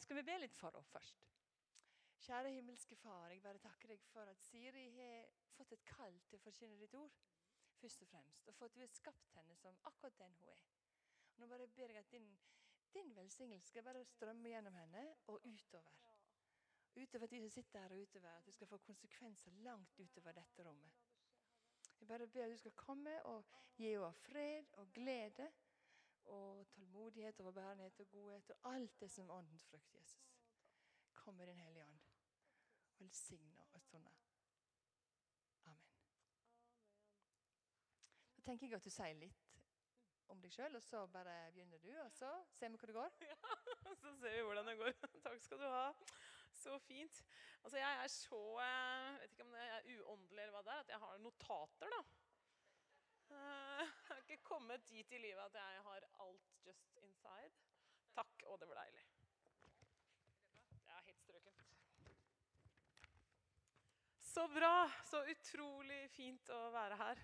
skal vi be litt for henne først? Kjære himmelske Far, jeg bare takker deg for at Siri har fått et kall til å forkynne ditt ord. først Og fremst, og for at du har skapt henne som akkurat den hun er. Nå bare ber jeg at din, din velsignelse skal bare strømme gjennom henne og utover. Utover de som sitter her og utover, at det skal få konsekvenser langt utover dette rommet. Jeg bare ber at du skal komme og gi henne fred og glede og tålmodighet og bærenhet og godhet og alt det som åndens frukt, Jesus. Kom med Den hellige ånd. Velsigne og sånn. Amen. Da tenker jeg at du sier litt om deg sjøl, og så bare begynner du, og så ser vi hvor det går. Ja, Så ser vi hvordan det går. Takk skal du ha. Så fint. Altså, jeg er så Jeg vet ikke om det er uåndelig eller hva det er, at jeg har notater, da. Har ikke kommet dit i livet at jeg har alt just inside. Takk. og det var deilig. Det er helt strøkent. Så bra. Så utrolig fint å være her.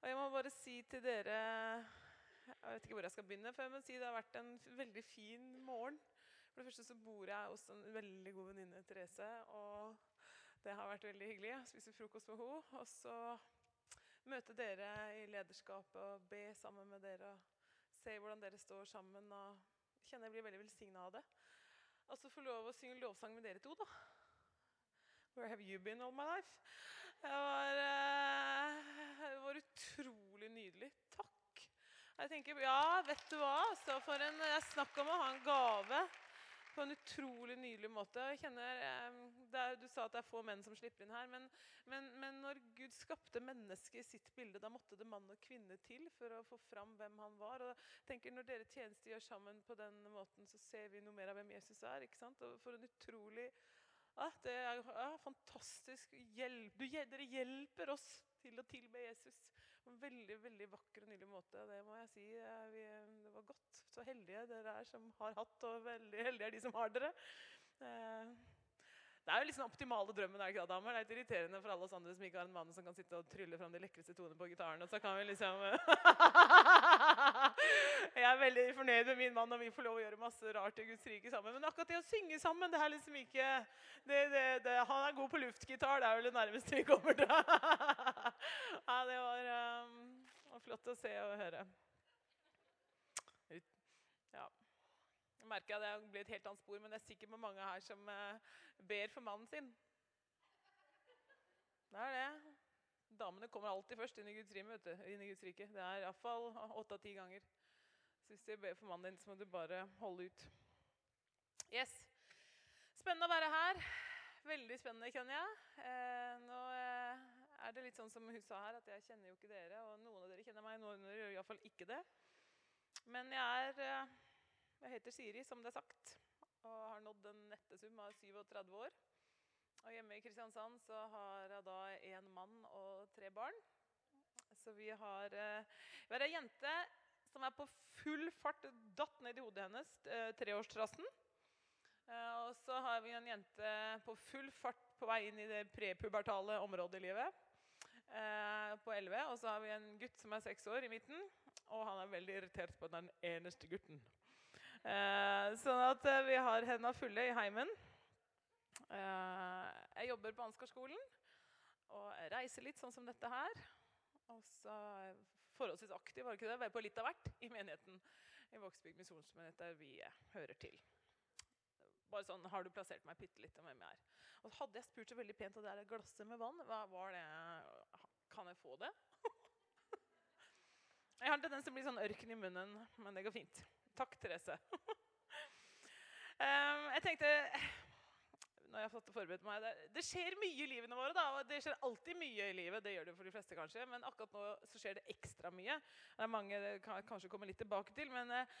Og jeg må bare si til dere Jeg vet ikke hvor jeg skal begynne. for jeg må si Det har vært en veldig fin morgen. For det første så bor jeg hos en veldig god venninne, Therese. Og det har vært veldig hyggelig. Jeg spiser frokost med henne. Og så møte dere i lederskapet og be sammen med dere. og Se hvordan dere står sammen. og kjenner jeg blir veldig velsigna av det. Og så få lov å synge lovsang med dere to, da. Where have you been all my life? Det var, eh, det var utrolig nydelig. Takk. Jeg tenker, ja, vet du hva? Så for en, jeg snakker om å ha en gave på en utrolig nydelig måte. Jeg kjenner, er, du sa at det er få menn som slipper inn her, men, men, men når Gud skapte mennesket i sitt bilde, da måtte det mann og kvinne til for å få fram hvem han var. Og jeg tenker, Når dere tjenestegjør sammen på den måten, så ser vi noe mer av hvem Jesus er. ikke sant? Og for en utrolig ja, Det er ja, fantastisk. Hjelp, du, dere hjelper oss til å tilbe Jesus veldig veldig vakker og nydelig måte. Det må jeg si. eh, Vi, det var godt. Så heldige dere er som har hatt, og veldig heldige er de som har dere. Eh, Det er jo liksom optimale drømmen. er det, damer? Det er litt irriterende for alle oss andre som ikke har en mann som kan sitte og trylle fram de lekreste tonene på gitaren. Og så kan vi liksom Jeg er veldig fornøyd med min mann, og vi får lov å gjøre masse rart i Guds rike sammen. Men akkurat det å synge sammen, det er liksom ikke det, det, det, Han er god på luftgitar, det er vel det nærmeste vi kommer til. ja, det var, um, flott å se og høre. Ja. Jeg merker at jeg blir et helt annet spor, men det er sikkert mange her som eh, ber for mannen sin. Det er det. Damene kommer alltid først Inn i Guds rike. Det er iallfall åtte av ti ganger. Så hvis du ber for mannen din, så må du bare holde ut. Yes. Spennende å være her. Veldig spennende, kjenner jeg. Eh, nå eh, er det litt sånn som hun sa her, at jeg kjenner jo ikke dere. Og noen av dere kjenner meg, noen av dere gjør iallfall ikke det. Men jeg er eh, Jeg heter Siri, som det er sagt, og har nådd en nettesum av 37 år. Og hjemme i Kristiansand så har jeg da én mann og tre barn. Så vi har, eh, vi har ei jente som er på full fart datt ned i hodet hennes, eh, treårstrassen. Eh, og så har vi en jente på full fart på vei inn i det prepubertale området i livet. Eh, på 11. Og så har vi en gutt som er seks år i midten. Og han er veldig irritert på den eneste gutten. Sånn at vi har henda fulle i heimen. Jeg jobber på Ansgarskolen og reiser litt, sånn som dette her. Og så forholdsvis aktiv, var det ikke det? Være på litt av hvert i menigheten i Vågsbygd misjonsmenighet, der vi hører til. Bare sånn, Har du plassert meg bitte litt om hvem jeg er? Og hadde jeg spurt så veldig pent, og det er glasset med vann. Hva var det? Kan jeg få det? jeg har en tendens til å bli sånn ørken i munnen, men det går fint. Takk, Therese. Jeg tenkte når jeg har fått forberedt meg, det, det skjer mye i livene våre. da, Det skjer alltid mye i livet, det gjør det for de fleste kanskje, men akkurat nå så skjer det ekstra mye. Det er mange det kan kanskje komme litt tilbake til, men eh,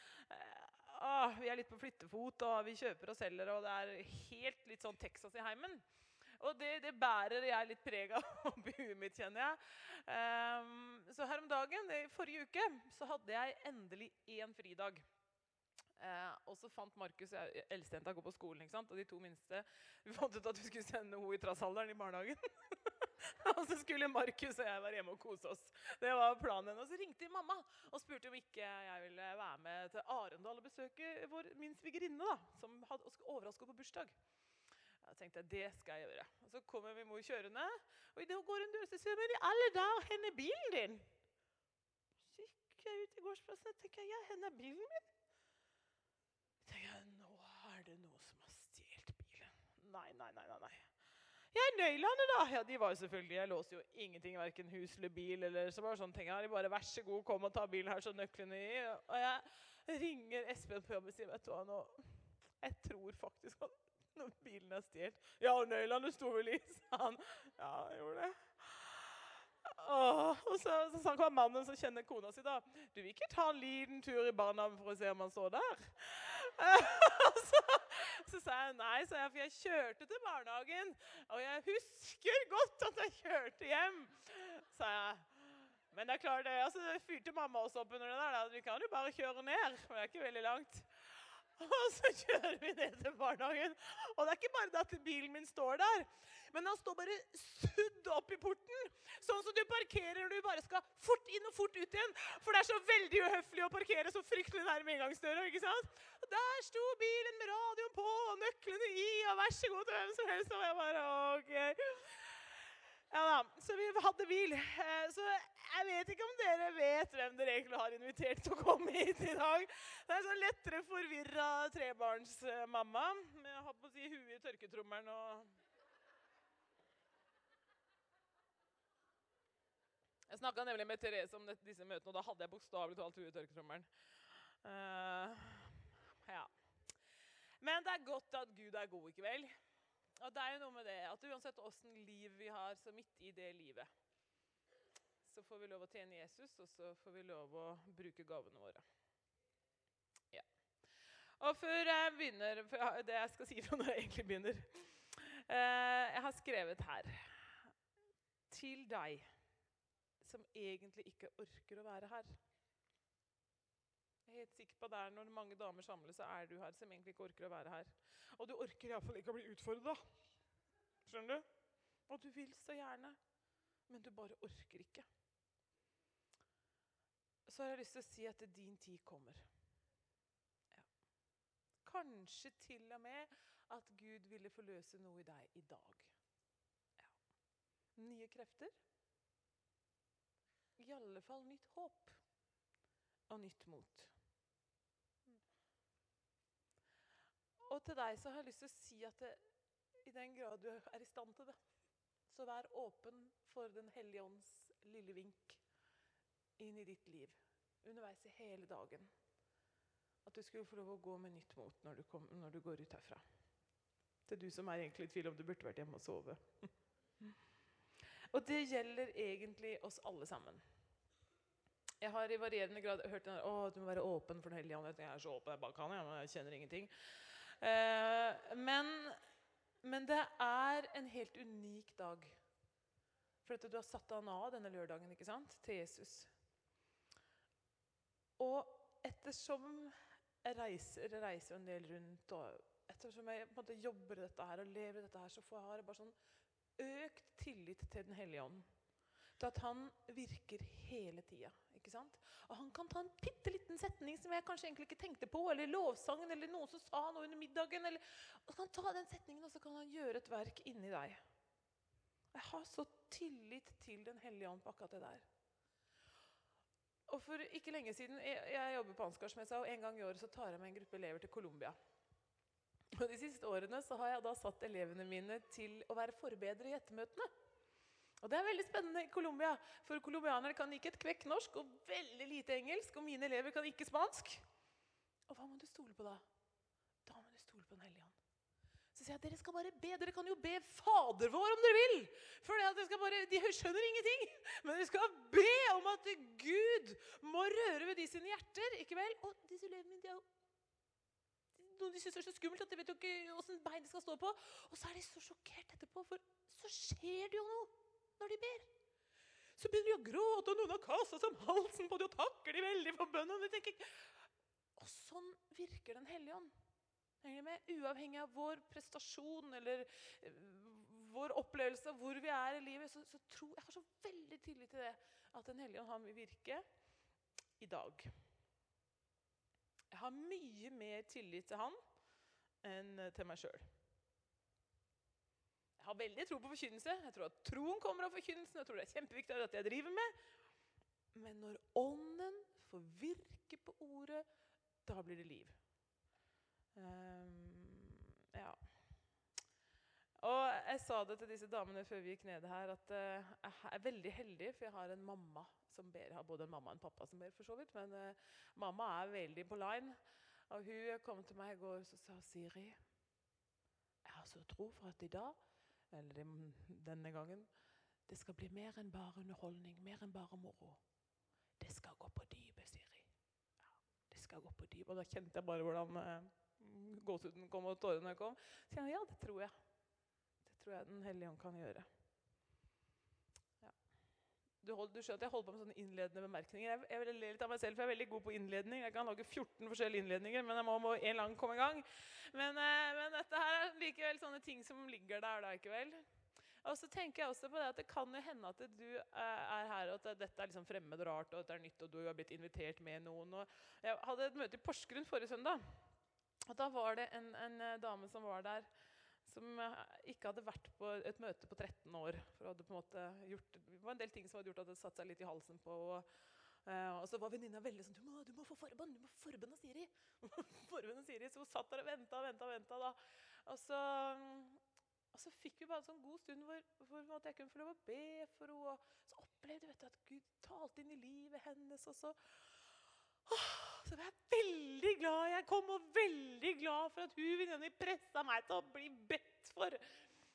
ah, vi er litt på flyttefot, og vi kjøper og selger, og det er helt litt sånn Texas i heimen. Og det, det bærer jeg litt preg av oppi huet mitt, kjenner jeg. Um, så her om dagen, i forrige uke, så hadde jeg endelig én fridag. Eh, og så fant Markus eldstejenta gå på skolen, ikke sant? og de to minste Vi fant ut at vi skulle sende henne i trassalderen i barnehagen. Og så skulle Markus og jeg være hjemme og kose oss. Det var planen. Og så ringte mamma og spurte om ikke jeg ville være med til Arendal og besøke vår, min svigerinne, som hadde overraska på bursdag. Jeg tenkte det skal jeg gjøre. Og Så kommer min mor kjørende, og idet hun går en dør, så sier hun men i alle dager, hvor er bilen din? Så gikk jeg ut i gårdsplassen og tenker ja, hvor er bilen min? Så tenker jeg, Nå er det noen som har stjålet bilen. Nei, nei, nei. nei, Jeg Ja, nøklene, da? Ja, de var jo selvfølgelig Jeg låste jo ingenting, verken hus eller bil. eller så bare sånne ting. De bare, Vær så god, kom og ta bilen her, så nøklene i. Og jeg ringer Espen på jobb og sier, vet du hva, nå Jeg tror faktisk at bilen er stjålet Ja, og nøklene sto vel i, sa han. Ja, jeg gjorde det. Åh, og så, sa han mannen som kjenner kona si, da. Du vil ikke ta en liten tur i barnehagen for å se om han står der? så, så sa jeg nei, sa jeg, for jeg kjørte til barnehagen. Og jeg husker godt at jeg kjørte hjem, sa jeg. Men det er klart, det, altså, fyrte mamma også opp under det der. Du kan jo bare kjøre ned, for det er ikke veldig langt. Og så kjører vi ned til barnehagen. Og det er ikke bare det at bilen min står der, men han står bare sudd opp i porten. Sånn som du parkerer når du bare skal fort inn og fort ut igjen. For det er så veldig uhøflig å parkere så fryktelig nærme inngangsdøra. ikke sant? Og der sto bilen med radioen på og nøklene i, og vær så god til hvem som helst. Og jeg bare, ok. Ja da, Så vi hadde bil. Eh, så jeg vet ikke om dere vet hvem dere egentlig har invitert til å komme hit i dag. Det er sånn lettere forvirra trebarnsmamma med å ha på å si huet i tørketrommelen og snakka nemlig med Therese om disse møtene, og da hadde jeg bokstavelig talt huet i tørketrommelen. Uh, ja. Men det er godt at Gud er god i kveld. Og det er jo noe med det at uansett åssen liv vi har, så midt i det livet, så får vi lov å tjene Jesus, og så får vi lov å bruke gavene våre. Ja. Og før jeg begynner for Det jeg skal si fra når jeg egentlig begynner uh, Jeg har skrevet her Til deg som egentlig ikke orker å være her. Jeg er helt sikker på at Når mange damer samles, så er du her som egentlig ikke orker å være her. Og du orker iallfall ikke å bli utfordra. Skjønner du? Og du vil så gjerne, men du bare orker ikke. Så har jeg lyst til å si at din tid kommer. Ja. Kanskje til og med at Gud ville forløse noe i deg i dag. Ja. Nye krefter. I alle fall nytt håp og nytt mot. Og til deg så har jeg lyst til å si at det, i den grad du er i stand til det, så vær åpen for Den hellige ånds lille vink inn i ditt liv underveis i hele dagen. At du skulle få lov å gå med nytt mot når du, kom, når du går ut herfra. Til du som er egentlig i tvil om du burde vært hjemme og sove. Og det gjelder egentlig oss alle sammen. Jeg har i varierende grad hørt den å, du må være åpen for Den hellige ånd. Jeg er så åpen jeg bare kan, jeg, kjenner ingenting. Eh, men, men, det er en helt unik dag. For at du har satt han av denne lørdagen ikke sant? til Jesus. Og ettersom jeg reiser, reiser en del rundt, og ettersom jeg måte jobber dette her og lever i dette her, så får jeg bare sånn økt tillit til Den hellige ånd. Til at han virker hele tida. Og han kan ta en bitte liten setning som jeg kanskje egentlig ikke tenkte på, eller lovsangen, eller noen som sa noe under middagen. Eller, og så kan han ta den setningen og så kan han gjøre et verk inni deg. Jeg har så tillit til Den hellige ånd på akkurat det der. Og for ikke lenge siden, Jeg, jeg jobber på Ansgarsmessa, og en gang i året så tar jeg med en gruppe elever til Colombia. Og De siste årene så har jeg da satt elevene mine til å være forbedre i ettermøtene. Og Det er veldig spennende i Colombia, for colombianere kan ikke et kvekk norsk og veldig lite engelsk, og mine elever kan ikke spansk. Og hva må du stole på da? Da må du stole på Den hellige ånd. Så sier jeg at dere skal bare be. Dere kan jo be Fader vår om dere vil. For bare, De skjønner ingenting. Men dere skal be om at Gud må røre ved de sine hjerter. ikke vel? Og disse elevene mine, de er jo noen de syns er så skummelt at de vet jo ikke åssen bein de skal stå på. Og så er de så sjokkert etterpå, for så skjer det jo noe når de ber. Så begynner de å gråte, og noen har kasta seg om halsen på dem og takker de veldig for bønnen. Og sånn virker Den hellige ånd. Uavhengig av vår prestasjon eller eh, vår opplevelse av hvor vi er i livet, så, så tror jeg har så veldig tillit til det at Den hellige ånd han vil virke i dag. Har mye mer tillit til han enn til meg sjøl. Jeg har veldig tro på forkynnelse. Jeg tror at troen kommer av forkynnelsen. Jeg tror det er kjempeviktig at jeg driver med. Men når Ånden får virke på ordet, da blir det liv. Um, ja. Og jeg sa det til disse damene før vi gikk ned her, at uh, jeg er veldig heldig, for jeg har en mamma som ber. Jeg har både en mamma og en pappa som ber, for så vidt, men uh, mamma er veldig på line. Og hun kom til meg i går og sa Siri, jeg har så tro for at i dag, eller denne gangen, det skal bli mer enn bare underholdning, mer enn bare moro. Det skal gå på dypet, Siri. Ja, det skal gå på dypet. Og da kjente jeg bare hvordan uh, gåsehuden kom og tårene kom. Så jeg, ja, det tror jeg. Tror jeg Den hellige ånd kan gjøre. Ja. Du, hold, du, skjønner at jeg holder på med sånne innledende bemerkninger. Jeg, jeg vil le litt av meg selv, for jeg er veldig god på innledning. Jeg kan lage 14 forskjellige innledninger, men jeg må, må en lang komme i gang. Men, eh, men, dette her er likevel sånne ting som ligger der da, ikke vel? Og så tenker jeg også på Det at det kan jo hende at du eh, er her, og at dette er liksom fremmed og rart, og at det er nytt, og du har blitt invitert med noen. Jeg hadde et møte i Porsgrunn forrige søndag. og Da var det en, en eh, dame som var der, som eh, ikke hadde vært på et møte på 13 år. for hadde på en måte gjort, Det var en del ting som hadde gjort at det satte seg litt i halsen på og, Uh, og så var venninna veldig sånn du må, du må få forbønn! Du må få forbønn av Siri! Siri, Så hun satt der og venta og venta. Og venta, Og så, og så fikk vi bare en sånn god stund hvor, hvor jeg kunne få lov å be for henne. Og så opplevde vi at Gud talte inn i livet hennes. Og så, så jeg veldig glad. Jeg kom og veldig glad for at hun venninna pressa meg til å bli bedt for.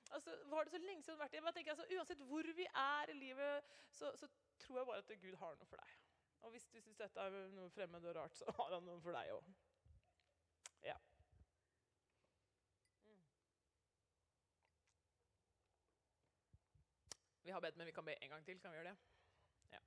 Altså, var det så lenge siden vært jeg tenker, altså, Uansett hvor vi er i livet, så, så, tror jeg bare at Gud har noe for deg. Og hvis du syns dette er noe fremmed og rart, så har han noe for deg òg. Ja. Vi har bedt, men vi kan be en gang til. Kan vi gjøre det? Ja.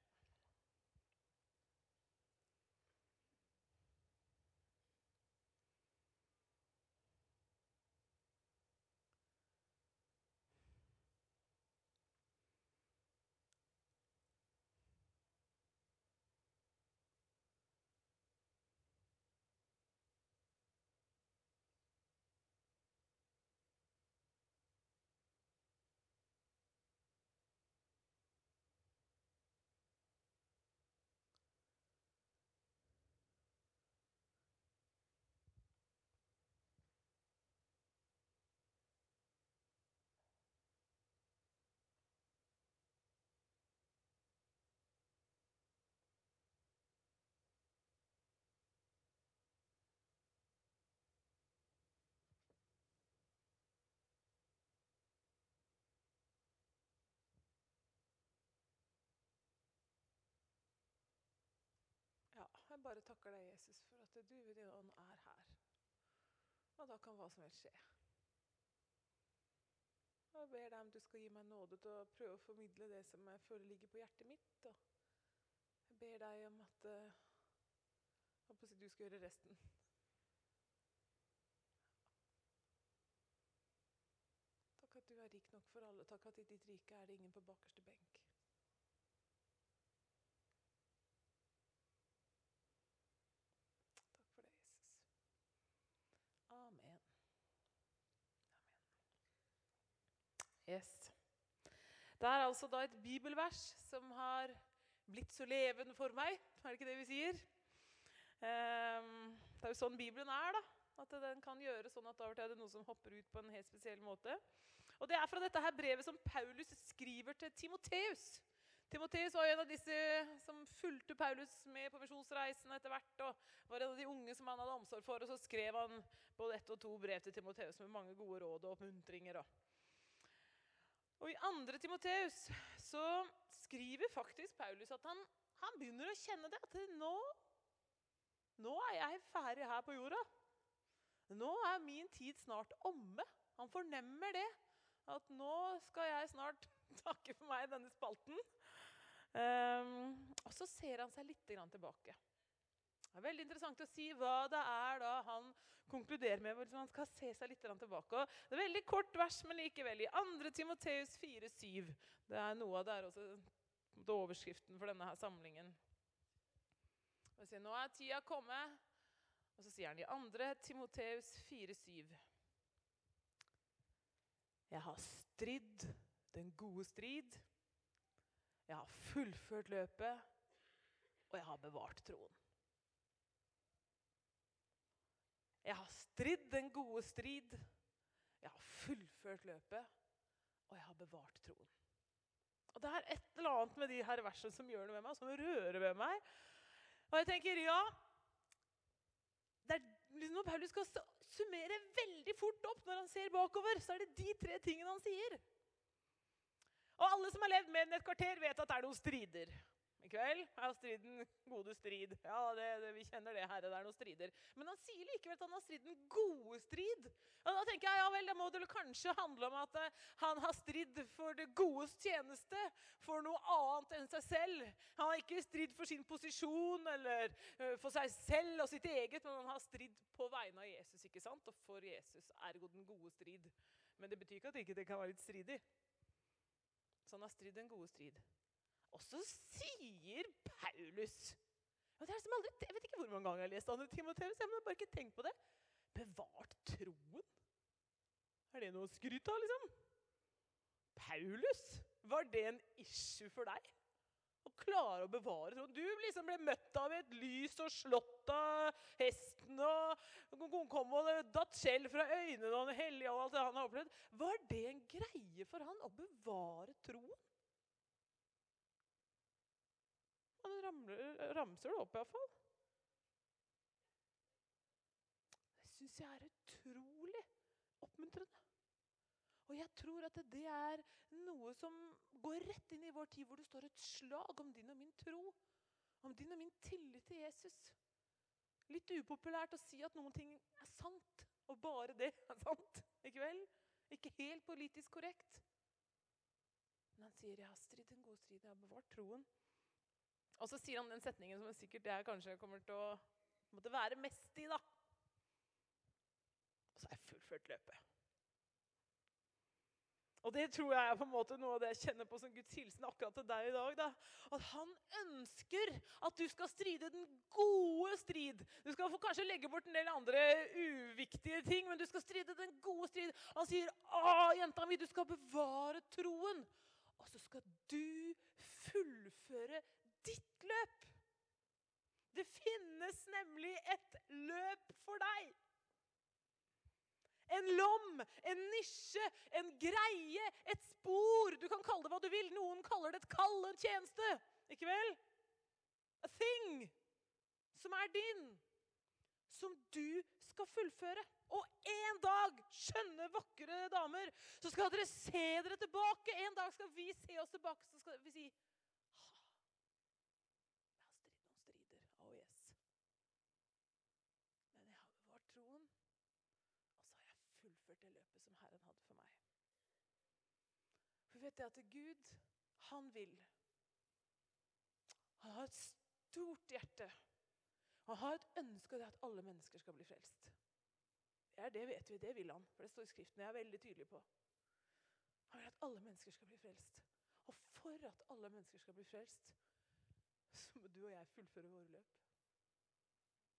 Ja, jeg bare takker deg, Jesus, for at du ved din ånd er her. Og da kan hva som helst skje. Og jeg ber deg om du skal gi meg nåde til å prøve å formidle det som jeg føler ligger på hjertet mitt. Og jeg ber deg om at uh, du skal gjøre resten. Takk at du er rik nok for alle. Takk at i ditt rike er det ingen på bakerste benk. Amen. Yes. Det er altså da et bibelvers som har blitt så levende for meg. Er det ikke det vi sier? Um, det er jo sånn Bibelen er. da. At den kan gjøre sånn at av og til er det noe som hopper ut på en helt spesiell måte. Og Det er fra dette her brevet som Paulus skriver til Timoteus. Timoteus var en av disse som fulgte Paulus med på misjonsreisen etter hvert. og var en av de unge som han hadde omsorg for, og Så skrev han både ett og to brev til Timoteus med mange gode råd og oppmuntringer. Og I 2. Timoteus så skriver faktisk Paulus at han, han begynner å kjenne det. At nå, nå er jeg ferdig her på jorda. Nå er min tid snart omme. Han fornemmer det. At nå skal jeg snart takke for meg i denne spalten. Um, og så ser han seg litt tilbake. Det er veldig interessant å si hva det er da han konkluderer med. hvor Han skal se seg litt tilbake. Det er veldig kort vers, men likevel. I 2. Timoteus 4,7. Det er noe av det er også overskriften for denne her samlingen. Sier, Nå er tida kommet. Og så sier han i 2. Timoteus 4,7. Jeg har stridd den gode strid. Jeg har fullført løpet, og jeg har bevart troen. Jeg har stridd den gode strid. Jeg har fullført løpet, og jeg har bevart troen. Og Det er et eller annet med de her versene som gjør noe med meg, som rører ved meg. Og jeg tenker, ja det er liksom Når Paulus skal summere veldig fort opp når han ser bakover, så er det de tre tingene han sier. Og alle som har levd mer enn et kvarter, vet at det er noen strider. Kveld er striden gode strid. Ja, det, det, Vi kjenner det, herre. Det er noen strider. Men han sier likevel at han har stridd den gode strid. Og Da tenker jeg, ja vel, det må det kanskje handle om at uh, han har stridd for det godes tjeneste. For noe annet enn seg selv. Han har ikke stridd for sin posisjon eller uh, for seg selv og sitt eget, men han har stridd på vegne av Jesus. ikke sant? Og for Jesus, ergo den gode strid. Men det betyr ikke at det ikke kan være litt stridig. Så han har stridd den gode strid. Og så sier Paulus og det er som aldri, Jeg vet ikke hvor mange ganger jeg har lest 2. Timoteus. Jeg har bare ikke tenkt på det. Bevart troen? Er det noe å skryte av, liksom? Paulus? Var det en issue for deg? Å klare å bevare troen? Du liksom ble møtt av et lys og slått av hesten og kom og datt skjell fra øynene og hellige og alt det han har opplevd. Var det en greie for han å bevare troen? Han ramler, ramser det opp, iallfall. Det syns jeg er utrolig oppmuntrende. Og jeg tror at det er noe som går rett inn i vår tid, hvor det står et slag om din og min tro. Om din og min tillit til Jesus. Litt upopulært å si at noen ting er sant, og bare det er sant. Ikke vel? Ikke helt politisk korrekt. Men han sier 'jeg har stridd en god strid, jeg har bevart troen'. Og så sier han den setningen som sikkert jeg kanskje kommer til å måtte være mest i. da. Og så har jeg fullført løpet. Og det tror jeg er på en måte noe av det jeg kjenner på som Guds hilsen akkurat til deg i dag. da. At han ønsker at du skal stride den gode strid. Du skal kanskje legge bort en del andre uviktige ting, men du skal stride den gode strid. Han sier, 'Å, jenta mi, du skal bevare troen.' Og så skal du fullføre ditt løp. Det finnes nemlig et løp for deg. En lom, en nisje, en greie, et spor. Du kan kalle det hva du vil. Noen kaller det et kall, en tjeneste. Ikke vel? A thing som er din. Som du skal fullføre. Og en dag, skjønne, vakre damer, så skal dere se dere tilbake. En dag skal vi se oss tilbake, så skal vi si vet jeg at Gud, han vil. Han har et stort hjerte. Han har et ønske om at alle mennesker skal bli frelst. Ja, det vet vi, det vil han, for det står i Skriften. Jeg er veldig tydelig på. Han vil at alle mennesker skal bli frelst. Og for at alle mennesker skal bli frelst, så må du og jeg fullføre våre løp.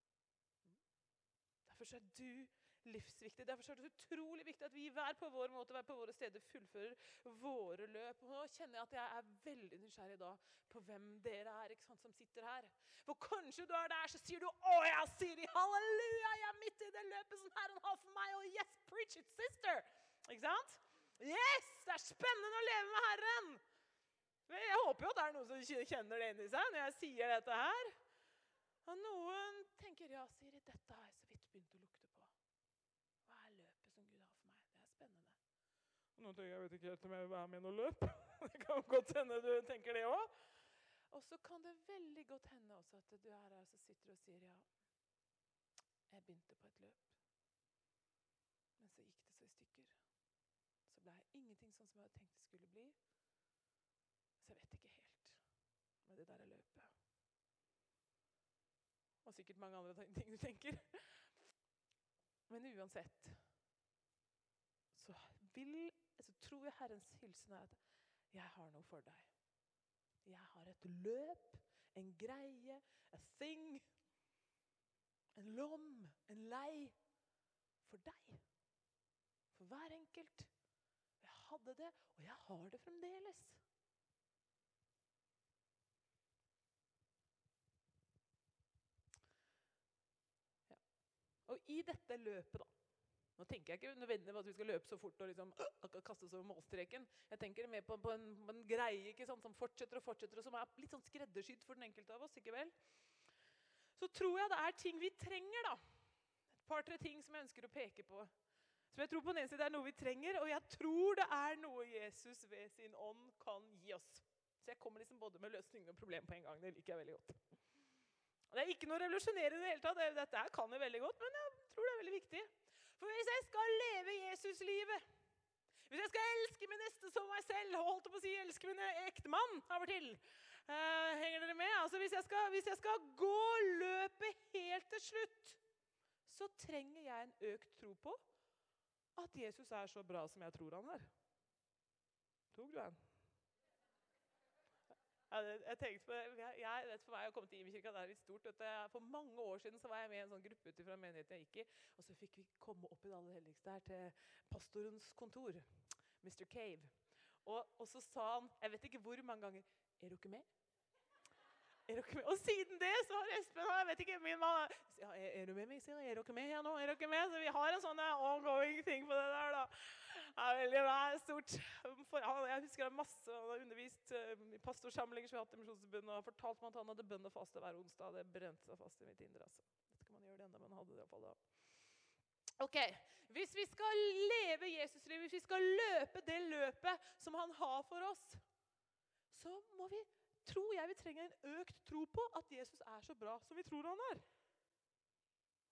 Mm. Derfor er du livsviktig. Derfor er det utrolig viktig at vi hver på vår måte, hver på våre steder fullfører våre løp. Og nå kjenner jeg at jeg er veldig nysgjerrig da på hvem dere er ikke sant, som sitter her. For kanskje du er der, så sier du 'Å ja, Siri, halleluja, jeg er midt i det løpet som Herren har for meg.' Og 'yes, preach it, sister'. Ikke sant? Yes! Det er spennende å leve med Herren. Jeg håper jo at det er noen som kjenner det inni seg når jeg sier dette her. Og noen tenker 'ja, Siri, dette har jeg så vidt begynt å lukte Nå tenker jeg, vet ikke helt om jeg vil være med i noe løp. Det kan godt hende du tenker det òg. Og så kan det veldig godt hende også at du er her og sitter og sier ja, jeg begynte på et løp. Men så gikk det så i stykker. Så ble jeg ingenting sånn som jeg hadde tenkt det skulle bli. Så jeg vet ikke helt med det der løpet. Og sikkert mange andre ting du tenker. Men uansett så, vil, så tror jeg Herrens hilsen er at jeg har noe for deg. Jeg har et løp, en greie, a thing, en lom, en lei for deg. For hver enkelt. Jeg hadde det, og jeg har det fremdeles. Og i dette løpet, da Nå tenker jeg ikke nødvendigvis at vi skal løpe så fort og liksom, øh, kaste oss over målstreken. Jeg tenker mer på, på, en, på en, greie ikke sant, som fortsetter og fortsetter, og som er litt sånn skreddersydd for den enkelte av oss. ikke vel? Så tror jeg det er ting vi trenger, da. Et par-tre ting som jeg ønsker å peke på. Som jeg tror på den ene siden er noe vi trenger, og jeg tror det er noe Jesus ved sin ånd kan gi oss. Så jeg kommer liksom både med løsninger og problem på en gang. Det liker jeg veldig godt. Det er ikke noe revolusjonerende i det hele tatt. Dette kan jeg veldig godt, men jeg tror det er veldig viktig. For hvis jeg skal leve Jesuslivet, hvis jeg skal elske min neste som meg selv, holdt på å si elske min ektemann av og til uh, Henger dere med? Altså, hvis jeg, skal, hvis jeg skal gå løpet helt til slutt, så trenger jeg en økt tro på at Jesus er så bra som jeg tror han er. Tok du den? Jeg, tenkte på, jeg, jeg vet For meg å komme til Imi-kirka det er litt stort. For mange år siden så var jeg med i en sånn gruppe ut fra menigheten jeg gikk i. Og så fikk vi komme opp i det aller helligste her til pastorens kontor. Mr. Cave. Og, og, så sa han Jeg vet ikke hvor mange ganger Er du ikke med? Er dere med? Og siden det så har Espen jeg vet ikke, min mann ja, er, er, du med meg? sier Er dere med her nå? Er dere med? Så vi har en sånn ongoing ting på det der. da. Det er stort. Jeg husker det masse, Han har undervist uh, i pastorsamlinger som vi har hatt i Misjonsforbundet. Og har fortalt meg at han hadde bønn og faste hver onsdag. Det brente seg fast i mitt indre. altså. Vet ikke om han gjør det ennå, men hadde det da. Ok, Hvis vi skal leve Jesuslivet, hvis vi skal løpe det løpet som han har for oss, så må vi tror jeg vi trenger en økt tro på at Jesus er så bra som vi tror han er.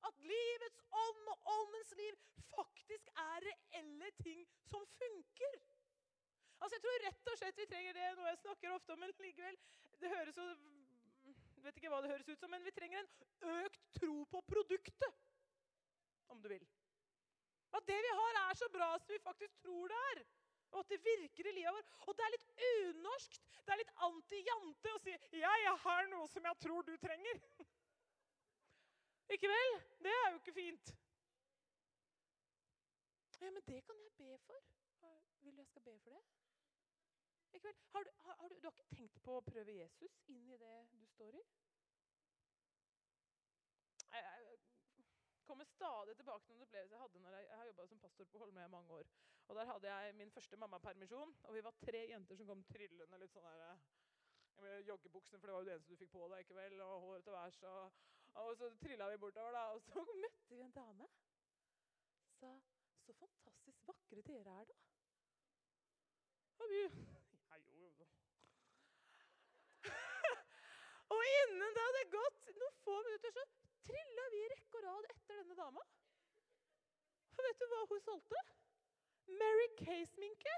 At livets ånd og åndens liv faktisk er reelle ting som funker. Altså Jeg tror rett og slett vi trenger det, noe jeg snakker ofte om, men likevel det høres jo, vet ikke hva det høres ut som, men vi trenger en økt tro på produktet, om du vil. At det vi har, er så bra som vi faktisk tror det er. Og at det virker i livet vårt. Og det er litt unorskt, det er litt anti-jante å si 'Jeg har noe som jeg tror du trenger'. Ikke vel? Det er jo ikke fint. Ja, men det kan jeg be for. Vil du jeg skal be for det? Ikke vel? Har du, har, har du, du har ikke tenkt på å prøve Jesus inn i det du står i? Jeg, kommer stadig tilbake til en opplevelse jeg hadde når jeg, jeg har jobba som pastor på Holmøya i mange år. Og Der hadde jeg min første mammapermisjon, og vi var tre jenter som kom trillende litt sånn der, med joggebuksene, for det var jo det eneste du fikk på deg, ikke vel, og håret til værs. Og, og, så trilla vi bortover, da, og så møtte vi en dame. Sa Så fantastisk vakre dere er, da. Og vi Ja, jo, jo. og innen det hadde gått noen få minutter, så trilla vi i rekke og rad etter denne dama. Og vet du hva hun solgte? Mary Kay-sminke.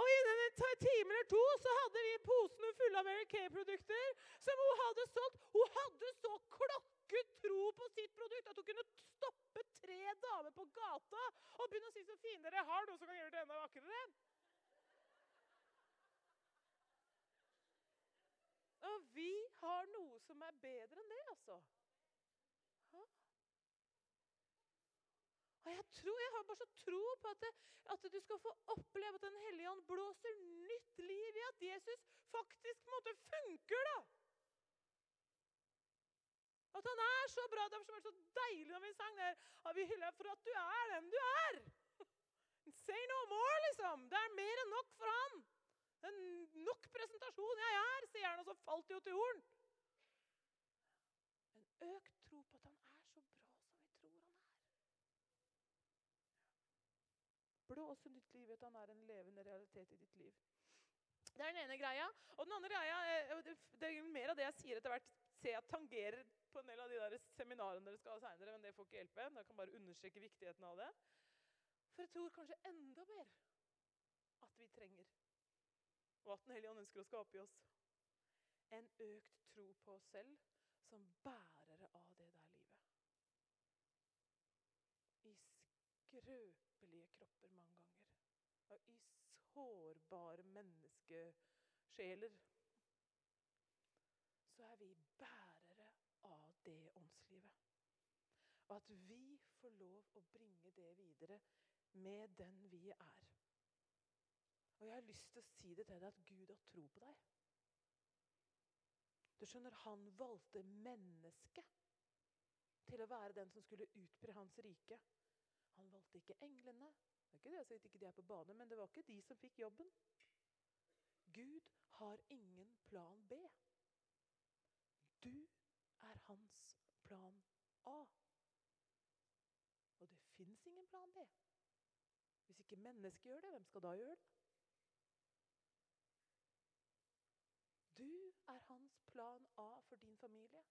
Og innen en time eller to så hadde vi posene fulle av Mary Kay-produkter som hun hadde solgt. Hun hadde så klokket tro på sitt produkt at hun kunne stoppe tre damer på gata og begynne å si så fine dere har noe som kan gjøre det enda vakrere. Og vi har noe som er bedre enn det, altså. Og jeg, tror, jeg har bare så tro på at, det, at, du skal få oppleve at Den hellige ånd blåser nytt liv i at Jesus faktisk på en måte funker. da. At han er så bra. Derfor var det så deilig når vi sang der. At vi hyller for at du er den du er. Say no more, liksom. Det er mer enn nok for han. Det er nok presentasjon jeg er, sier han, og så falt det jo til jorden. En økt tro på at han er så bra som vi tror han er. Blås nytt liv ved at han er en levende realitet i ditt liv. Det er den ene greia. Og den andre greia, eh, det er mer av det jeg sier etter hvert, ser jeg tangerer på en del av de der seminarene dere skal ha seinere, men det får ikke hjelpe. Jeg kan bare understreke viktigheten av det. For jeg tror kanskje enda mer at vi trenger og at Den hellige ånd ønsker å skape i oss. En økt tro på oss selv som bærere av det der livet. I skrøpelige kropper mange ganger. Og i sårbare menneskesjeler. Så er vi bærere av det åndslivet. Og at vi får lov å bringe det videre med den vi er. Og jeg har lyst til å si det til deg at Gud har tro på deg. Du skjønner, Han valgte mennesket til å være den som skulle utbre hans rike. Han valgte ikke englene. Det er ikke det sier ikke de er på bane, men det var ikke de som fikk jobben. Gud har ingen plan B. Du er hans plan A. Og det fins ingen plan B. Hvis ikke mennesket gjør det, hvem skal da gjøre det? Du er hans plan A for din familie.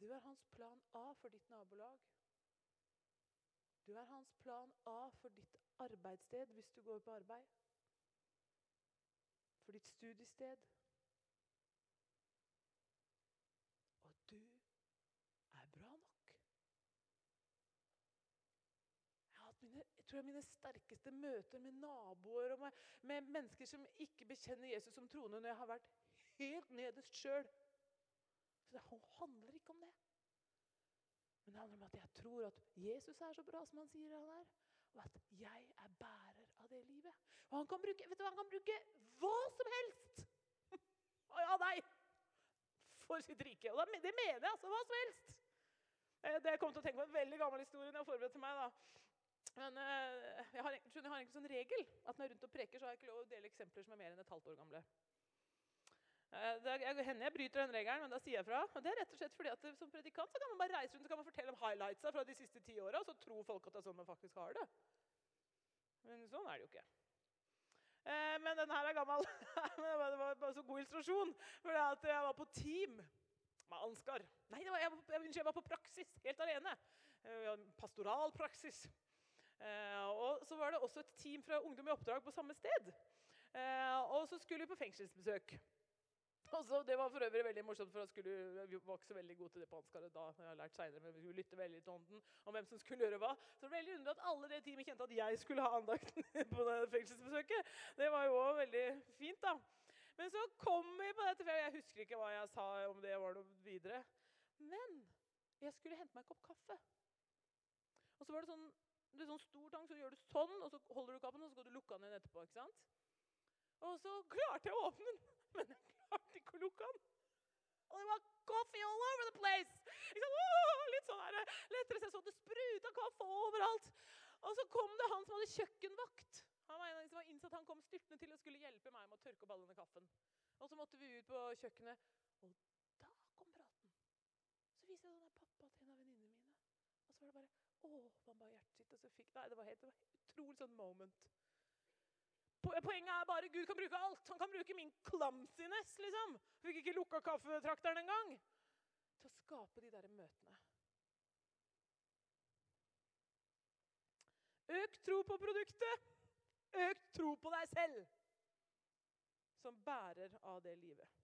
Du er hans plan A for ditt nabolag. Du er hans plan A for ditt arbeidssted hvis du går på arbeid. For ditt studiested. Og du er bra nok. Mine, jeg tror jeg mine sterkeste møter med naboer og med, med mennesker som ikke bekjenner Jesus som troende, når jeg har vært helt nederst sjøl. Så det handler ikke om det. Men det handler om at jeg tror at Jesus er så bra som han sier han er. Og at jeg er bærer av det livet. Og han kan bruke, vet du, han kan bruke hva som helst! Å ja, nei! For sitt rike. Og det mener jeg, altså. Hva som helst. Eh, det jeg kom til å tenke på en veldig gammel historie når jeg forberedte meg. da. Men uh, jeg, har, jeg har en sånn regel at når jeg er rundt og preker, så har jeg ikke lov å dele eksempler som er mer enn et halvt år gamle. Uh, det hender jeg bryter den regelen, men da sier jeg fra. Og det er rett og slett fordi at Som predikant så kan man bare reise rundt og kan man fortelle om highlightsa fra de siste ti åra, og så tror folk at det er sånn man faktisk har det. Men sånn er det jo ikke. Uh, men den her er gammel. det var bare så god illustrasjon. For jeg var på team med Ansgar. Nei, var, jeg, var, jeg, var på praksis helt alene. Pastoral praksis. Eh, og så var det også et team fra Ungdom i oppdrag på samme sted. Eh, og så skulle vi på fengselsbesøk. Altså, det var for øvrig veldig morsomt, for skulle, vi var ikke så veldig gode til det på Ansgaret da. jeg har lært senere, men Vi skulle lytte veldig til ånden om hvem som skulle gjøre hva. Så det var veldig underlig at alle det teamet kjente at jeg skulle ha andakten på det fengselsbesøket. Det var jo også veldig fint, da. Men så kom vi på dette, for jeg husker ikke hva jeg sa om det var noe videre. Men jeg skulle hente meg en kopp kaffe. Og så var det sånn det er sånn stor tang, så gjør du sånn, og så holder du kappen, og så skal du lukke den igjen etterpå. ikke sant? Og så klarte jeg å åpne den, men jeg å den. Og det var coffee all over the place! Åh, litt sånn her, lettere så det spruta kaffe overalt. Og så kom det han som hadde kjøkkenvakt. Han var en av de som var innsatt, han kom styrtende til og skulle hjelpe meg med å tørke opp all denne kaffen. Og så måtte vi ut på kjøkkenet, og da kom praten. Så viste jeg sånn pappa til en av venninnene mine. Og så var det bare åpna hjertet sitt, og så fikk Nei, det var helt det var utrolig sånn moment. Poenget er bare Gud kan bruke alt. Han kan bruke min clumsiness, liksom. Fikk ikke lukka kaffetrakteren engang. Til å skape de der møtene. Økt tro på produktet. Økt tro på deg selv. Som bærer av det livet.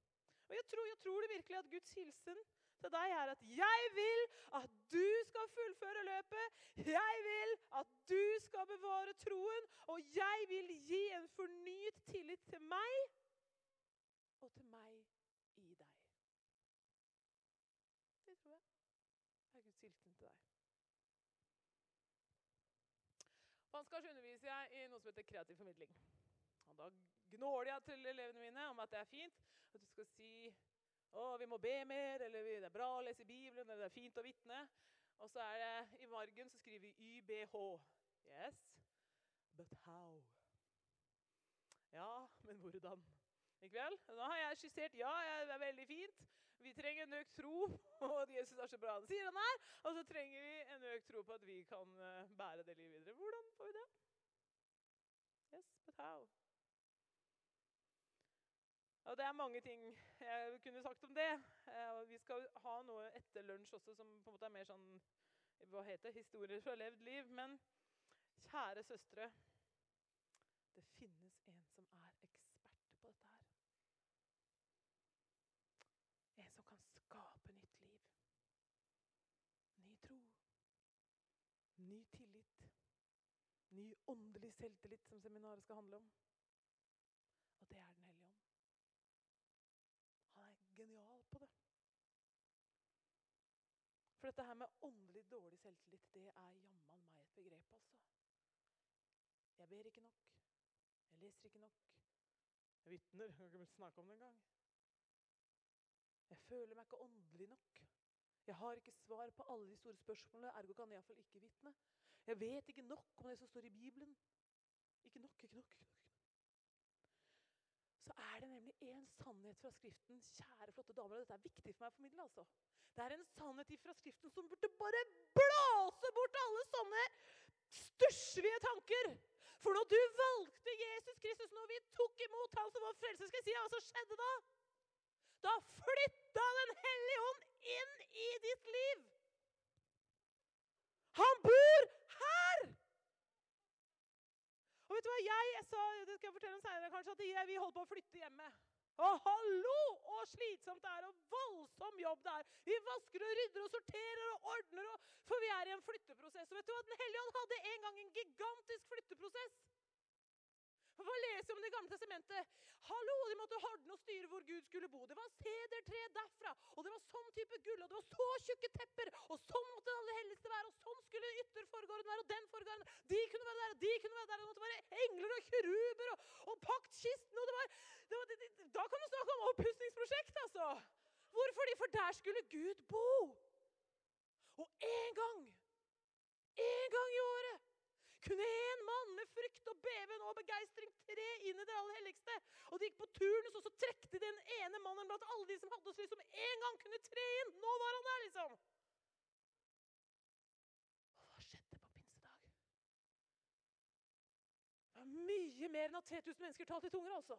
Og jeg tror, jeg tror det virkelig at Guds hilsen til deg er at jeg vil at du skal fullføre løpet. Jeg vil at du skal bevare troen, og jeg vil gi en fornyet tillit til meg og til meg i deg. Det tror jeg er Guds hilsen til deg. På Ansgars underviser jeg i noe som heter kreativ formidling. Og da gnåler jeg til elevene mine om at det er fint at du skal si å, vi må be mer, eller det er bra å lese Bibelen, eller det er fint å vitne. Og så er det i margen så skriver vi YBH. Yes, but how? Ja, men hvordan? Ikke vel? Nå har jeg skissert ja, det er veldig fint. Vi trenger en økt tro på at Jesus er så bra han sier han er. Og så trenger vi en økt tro på at vi kan eh, bære det livet videre. Hvordan får vi det? Yes, but how? Og det er mange ting jeg kunne sagt om det. Eh, vi skal ha noe etter lunsj også som på en måte er mer sånn hva heter det, historier fra levd liv. Men kjære søstre, det finnes en som er ekspert på dette her. En som kan skape nytt liv. Ny tro. Ny tillit. Ny åndelig selvtillit, som seminaret skal handle om. For dette her med åndelig dårlig selvtillit, det er jammen meg et begrep, altså. Jeg ber ikke nok. Jeg leser ikke nok. Jeg vitner. Jeg kan ikke snakke om det engang. Jeg føler meg ikke åndelig nok. Jeg har ikke svar på alle de store spørsmålene, ergo kan jeg iallfall ikke vitne. Jeg vet ikke nok om det som står i Bibelen. Ikke nok, ikke nok. ikke nok. Så er det nemlig én sannhet fra Skriften, kjære, flotte damer, og dette er viktig for meg å formidle. altså. Det er en sannhet fra Skriften som burde bare blåse bort alle sånne stusslige tanker. For når du valgte Jesus Kristus, når vi tok imot Han som vår frelse, skal jeg si hva som skjedde da? Da flytta Den hellige ånd inn i ditt liv. Han bor her! Vet du hva jeg, sa, det skal jeg fortelle om senere, kanskje, at jeg, vi holdt på å flytte hjemme. Å, hallo! Og slitsomt det er, og voldsom jobb det er. Vi vasker og rydder og sorterer og ordner, og, for vi er i en flytteprosess. Og vet du hva? Den hellige ånd hadde en gang en gigantisk flytteprosess. Hva leser om Det gamle testamentet? Hallo, De måtte ordne og styre hvor Gud skulle bo. Det var sedertre derfra, og det var sånn type gull, og det var så tjukke tepper, og sånn måtte det aller helligste være, og sånn skulle ytterforgården være, og den forgården De kunne være der, og de kunne være der, det måtte være engler og kiruber og, og paktkisten, og det var, det var det, Da kan du snakke om oppussingsprosjekt, altså! Hvorfor? For der skulle Gud bo. Og en gang, en gang i året kunne en mann med frykt og beven og begeistring tre inn i det aller helligste. Og de gikk på turnus, og så trekte de den ene mannen blant alle de som hadde oss, liksom en gang kunne tre inn. Nå var han der, liksom. Og hva skjedde på pinsedag? Det var mye mer enn at 3000 mennesker talte i tunger, altså.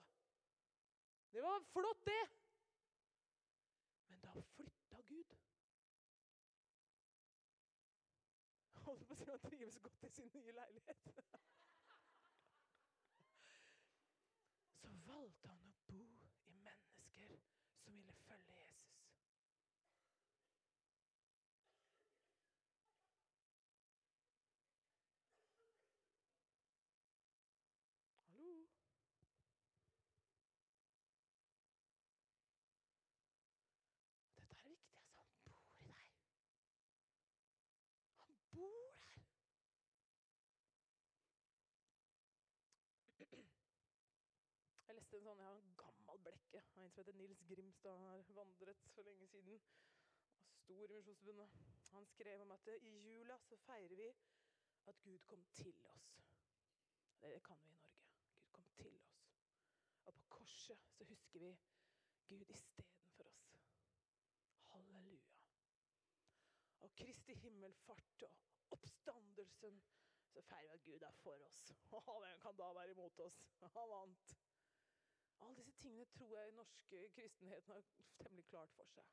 Det var flott, det. Men da flytta Gud. holdt på å si han trives godt i sin nye leilighet. Så valgte han å bo i mennesker som ville følge Jesus. Hallo? Dette er viktig, altså. Han bor i deg. Han bor der. Jeg leste en sånn, jeg har en gammel blekke av en som heter Nils Grimstad. Har vandret for lenge siden. Stor i Misjonsforbundet. Han skrev om at i jula så feirer vi at Gud kom til oss. Det kan vi i Norge. Gud kom til oss. Og på korset så husker vi Gud istedenfor oss. Halleluja. Og Kristi himmelfart og oppstandelsen, så feirer vi at Gud er for oss. Hvem kan da være imot oss? Han vant. Alle disse tingene tror jeg norske kristenheten har temmelig klart for seg.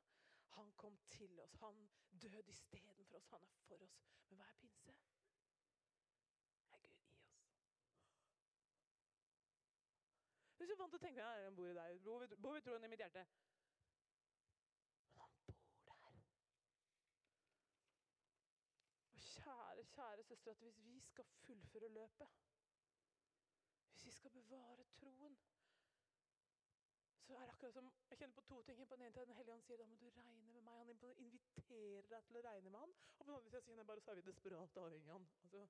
Han kom til oss. Han døde istedenfor oss. Han er for oss. Men hva er pinse? Er Gud i oss. Hvis du er vant til å tenke at han bor i deg, bor ved- troen i mitt hjerte. Men han bor der. Og kjære, kjære søster, at hvis vi skal fullføre løpet, hvis vi skal bevare troen, så er det akkurat som Jeg kjenner på to ting. På den ene siden Den hellige ånd sier da må du regne med meg. Han inviterer deg til å regne med han. Og på den andre siden kjenner jeg bare så er vi desperat avhengig av han. Altså,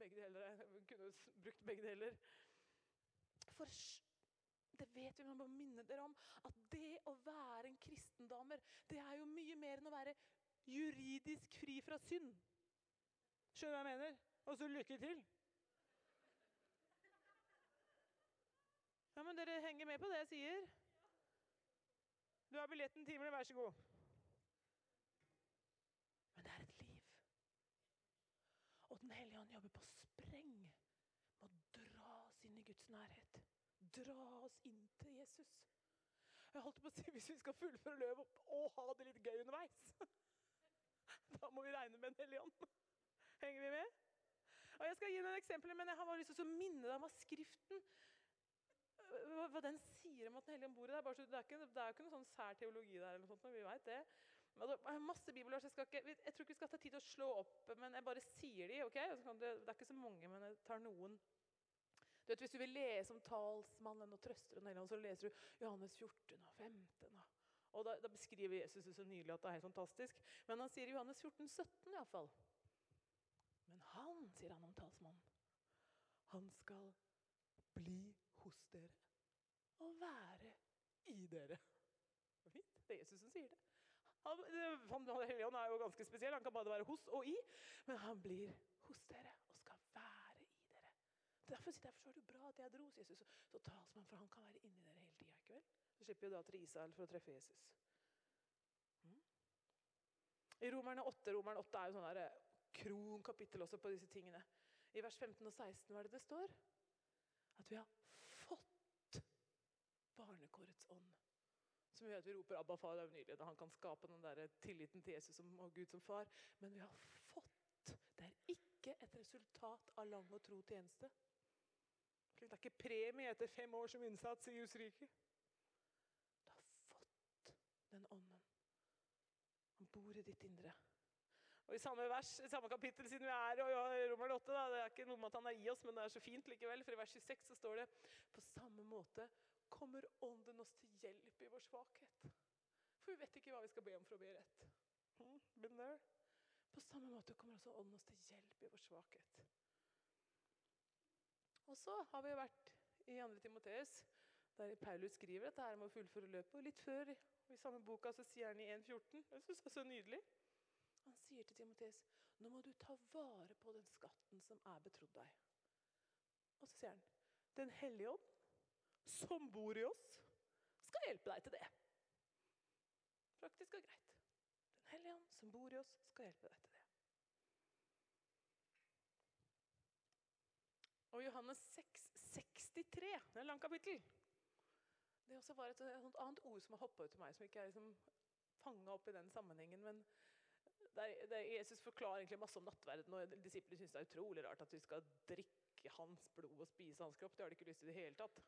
begge deler. Jeg kunne brukt begge deler. For det vet vi, men jeg må minne dere om at det å være en kristendamer, det er jo mye mer enn å være juridisk fri fra synd. Skjønner du hva jeg mener? Og så lykke til. Ja, men dere henger med på det jeg sier? Du har billetten himmelen, vær så god. Men det er et liv. Og Den hellige ånd jobber på spreng med å dra oss inn i Guds nærhet. Dra oss inn til Jesus. Jeg holdt på å si Hvis vi skal fullføre løpet og ha det litt gøy underveis, da må vi regne med Den hellige ånd. Henger vi med? Og Jeg skal gi noen eksempler, men jeg har bare lyst til å minne deg om hva Skriften hva, den sier om at Den hellige ånd bor i deg. Bare det er det er ikke noen sånn sær teologi der, eller noe sånt, men vi vet det. Er masse bibelvers. Jeg, jeg tror ikke vi skal ta tid til å slå opp, men jeg bare sier de. ok? Det, det er ikke så mange, men jeg tar noen. Du vet, Hvis du vil lese om talsmannen og trøsteren, så leser du Johannes 14 og 15. Og da, da beskriver Jesus det så nydelig at det er helt fantastisk. Men han sier i Johannes 14, 17 iallfall. Men han, sier han om talsmannen, han skal bli hos dere og være i dere. Er fint. Det er Jesus som sier det. Han, han, han er jo ganske spesiell. Han kan bare være hos og i. Men han blir hos dere og skal være i dere. Derfor, derfor er det bra at jeg dro, sier Jesus. Så talsmann, for han kan være inni dere hele tida. Ikke vel? Så slipper jo da til Israel for å treffe Jesus. Mm. I Romerne 8 Romerne 8 er jo sånn der eh, kronkapittel også på disse tingene. I vers 15 og 16 hva er det det står? At vi har ånd. Som gjør at vi roper 'Abba, far'. Det er jo nydelig da han kan skape den der tilliten til Jesus og Gud som far. Men vi har fått. Det er ikke et resultat av lang og tro tjeneste. Det er ikke premie etter fem år som innsats i Guds rike. Du har fått den ånden. Han bor i ditt indre. Og I samme vers, i samme kapittel, siden vi er i Romer 8, da, det er ikke noe med at han er i oss, men det er så fint likevel, for i vers 26 så står det på samme måte kommer Ånden oss til hjelp i vår svakhet. For vi vet ikke hva vi skal be om for å be rett. There? På samme måte kommer også Ånden oss til hjelp i vår svakhet. Og så har vi vært i 2. Timoteus, der Paulus skriver dette her om å fullføre løpet. Og litt før i samme boka så sier han i 1,14 Jeg syns det er så nydelig. Han sier til Timoteus nå må du ta vare på den skatten som er betrodd deg. Og så sier han Den hellige ånd, som bor i oss, skal hjelpe deg til det. Praktisk og greit. Den hellige ånd, som bor i oss, skal hjelpe deg til det. Og Johannes 6, 63, det er et langt kapittel. Det også var et, et annet ord som har hoppa ut til meg, som ikke er liksom fanga opp i den sammenhengen. men der, der Jesus forklarer egentlig masse om nattverden, og disiplene syns det er utrolig rart at vi skal drikke hans blod og spise hans kropp. Det har de ikke lyst til i det hele tatt.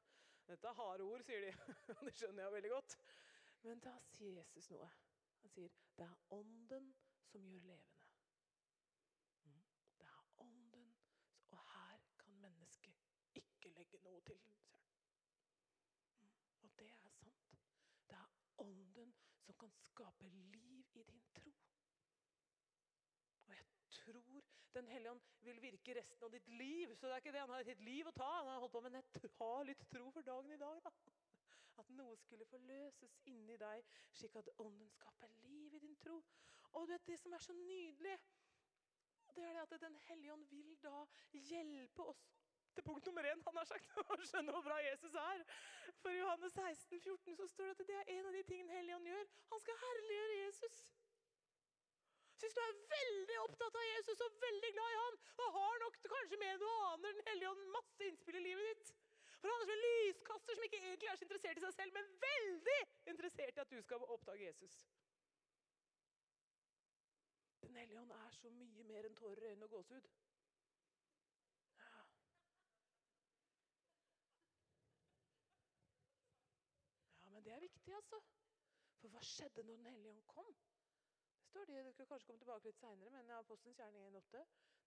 Dette er harde ord, sier de. det skjønner jeg veldig godt. Men da sier Jesus noe. Han sier det er ånden som gjør levende. Mm. Det er ånden, og her kan mennesket ikke legge noe til. sier han. Mm. Og det er sant. Det er ånden som kan skape liv i din tro. Og jeg tror Den hellige ånd vil virke resten av ditt liv. Så det er ikke det han har et helt liv å ta. Han har holdt på, Men jeg har litt tro for dagen i dag, da. At noe skulle forløses inni deg, slik at ånden skaper liv i din tro. Og du vet, det som er så nydelig, det er det at Den hellige ånd vil da hjelpe oss til punkt nummer én. Han har sagt å skjønne hvor bra Jesus er. For i Johannes 16, 14 så står det at det er en av de tingene Helligånd gjør. Han skal herliggjøre Jesus. Hvis du er veldig opptatt av Jesus og veldig glad i han, og har nok kanskje mer enn noe annet Den hellige ånd masse innspill i livet ditt For han er som en lyskaster som ikke egentlig er så interessert i seg selv, men veldig interessert i at du skal oppdage Jesus. Den hellige ånd er så mye mer enn tårer i øynene og gåsehud. Det er viktig, altså. For hva skjedde når Den hellige ånd kom? Står det, dere kanskje komme tilbake litt senere, men Apostelens gjerning 1,8.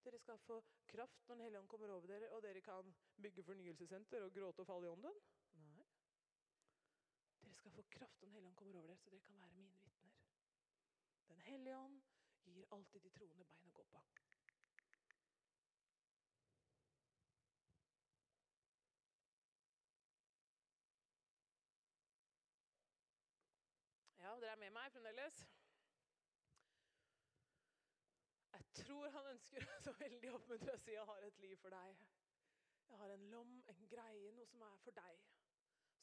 Dere skal få kraft når Den hellige ånd kommer over dere, og dere kan bygge fornyelsessenter og gråte og falle i ånden. Nei. Dere skal få kraft når Den hellige ånd kommer over dere, så dere kan være mine vitner. Den hellige ånd gir alltid de troende bein å gå på. Ja, dere er med meg fremdeles? Tror han ønsker så veldig oppmuntre å si jeg har et liv for deg. Jeg har en lom, en greie, noe som er for deg.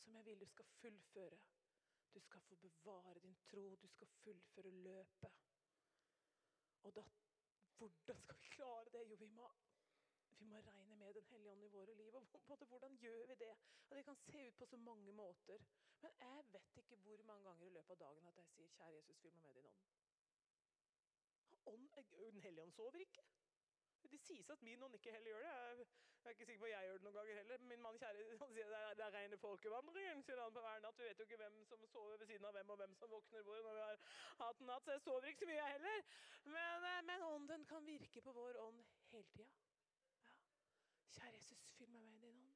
Som jeg vil du skal fullføre. Du skal få bevare din tro. Du skal fullføre løpet. Og da, hvordan skal vi klare det? Jo, vi må, vi må regne med Den hellige ånd i våre liv. Og både, hvordan gjør vi det? Og Det kan se ut på så mange måter. Men jeg vet ikke hvor mange ganger i løpet av dagen at jeg sier 'Kjære Jesus, fyll meg med din ånd' ånd, Den hellige ånd sover ikke. Det sies at min ånd ikke heller gjør det. Jeg er ikke sikker på at jeg gjør det noen ganger heller. Min mann kjære han sier det er, det er rene folkevandringen. sier han på hver natt. Vi vet jo ikke hvem som sover ved siden av hvem, og hvem som våkner hvor når vi har hatt en natt. Så jeg sover ikke så mye, jeg heller. Men, eh, men ånden kan virke på vår ånd hele tida. Ja. Kjære Jesus, fyll meg med din ånd.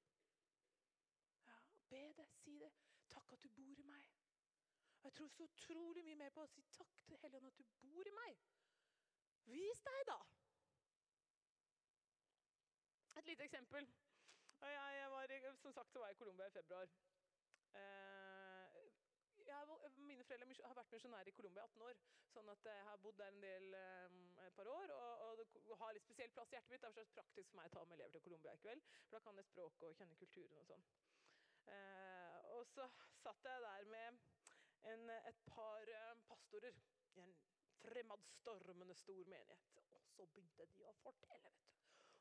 Ja. Be det, si det. Takk at du bor i meg. Jeg tror så utrolig mye mer på å si takk til Helligånd at du bor i meg. Vis deg, da! Et lite eksempel. Jeg, var, som sagt så var jeg i Colombia i februar. Eh, jeg, mine foreldre har vært misjonærer i Colombia i 18 år. Sånn at jeg har bodd der en del eh, et par år og, og har litt spesiell plass i hjertet mitt. Derfor er det praktisk for meg å ta med elever til Colombia i kveld. For da kan jeg språket og kjenne kulturen og sånn. Og så satt jeg der med en, et par pastorer i en fremadstormende stor menighet. Og så begynte de å fortelle,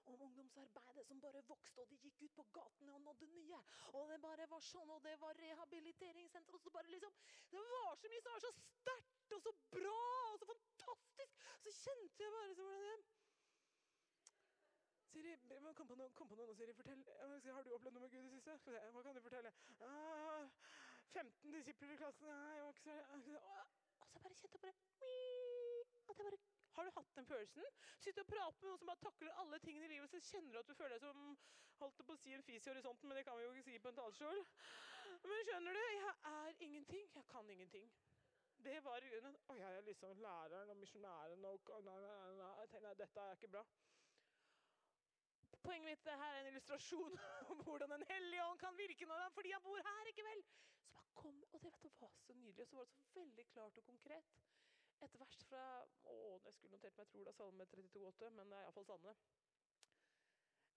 vet du om ungdomsarbeidet som bare vokste, og de gikk ut på gatene og nådde nye. Og det bare var sånn, og det var rehabiliteringssenter, og så bare liksom Det var så mye som var så sterkt og så bra og så fantastisk! Så kjente jeg bare så Siri, kom på noe, kom på noe Siri. Fortell. Har du opplevd noe med Gud i det siste? Hva kan du fortelle? Ah, 15 disipler i klassen Nei, jeg var ikke så Og så bare kjente jeg bare At jeg bare har du hatt den følelsen? Sitte og prater med noen som bare takler alle tingene i livet, så kjenner du at du føler deg som holdt på å si en fis i horisonten, men det kan vi jo ikke si på en talerstol. Men skjønner du, jeg er ingenting. Jeg kan ingenting. Det var grunnen Å, jeg er liksom læreren og misjonæren og og- nei, nei, nei, dette er ikke bra. Poenget mitt det her er en illustrasjon om hvordan en hellige ånd kan virke når han, fordi han bor her, ikke vel? Så bare kom, og det vet du var så nydelig, og så var det så veldig klart og konkret. Et vers fra å, jeg skulle notert meg, jeg tror det er Salme 32,8, men det er iallfall Sanne.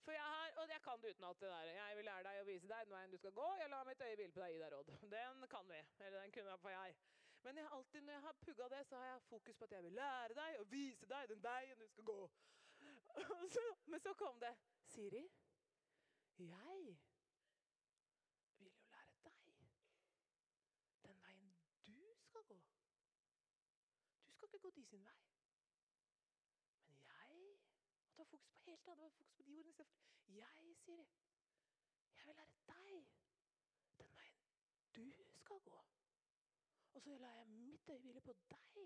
For jeg har, og jeg kan det utenat. Jeg vil lære deg å vise deg den veien du skal gå. Jeg lar mitt øye hvile på deg, gi deg råd. Den kan vi. Eller den kunne for jeg. Men jeg, alltid når jeg har pugga det, så har jeg fokus på at jeg vil lære deg å vise deg den veien du skal gå. Så, men så kom det. Siri, jeg vil jo lære deg den veien du skal gå. Du skal ikke gå de sin vei. Men jeg Og var fokus på helt annet. Fokus på de ordene istedenfor. Jeg, Siri, jeg vil lære deg den veien du skal gå. Og så lar jeg mitt øye på deg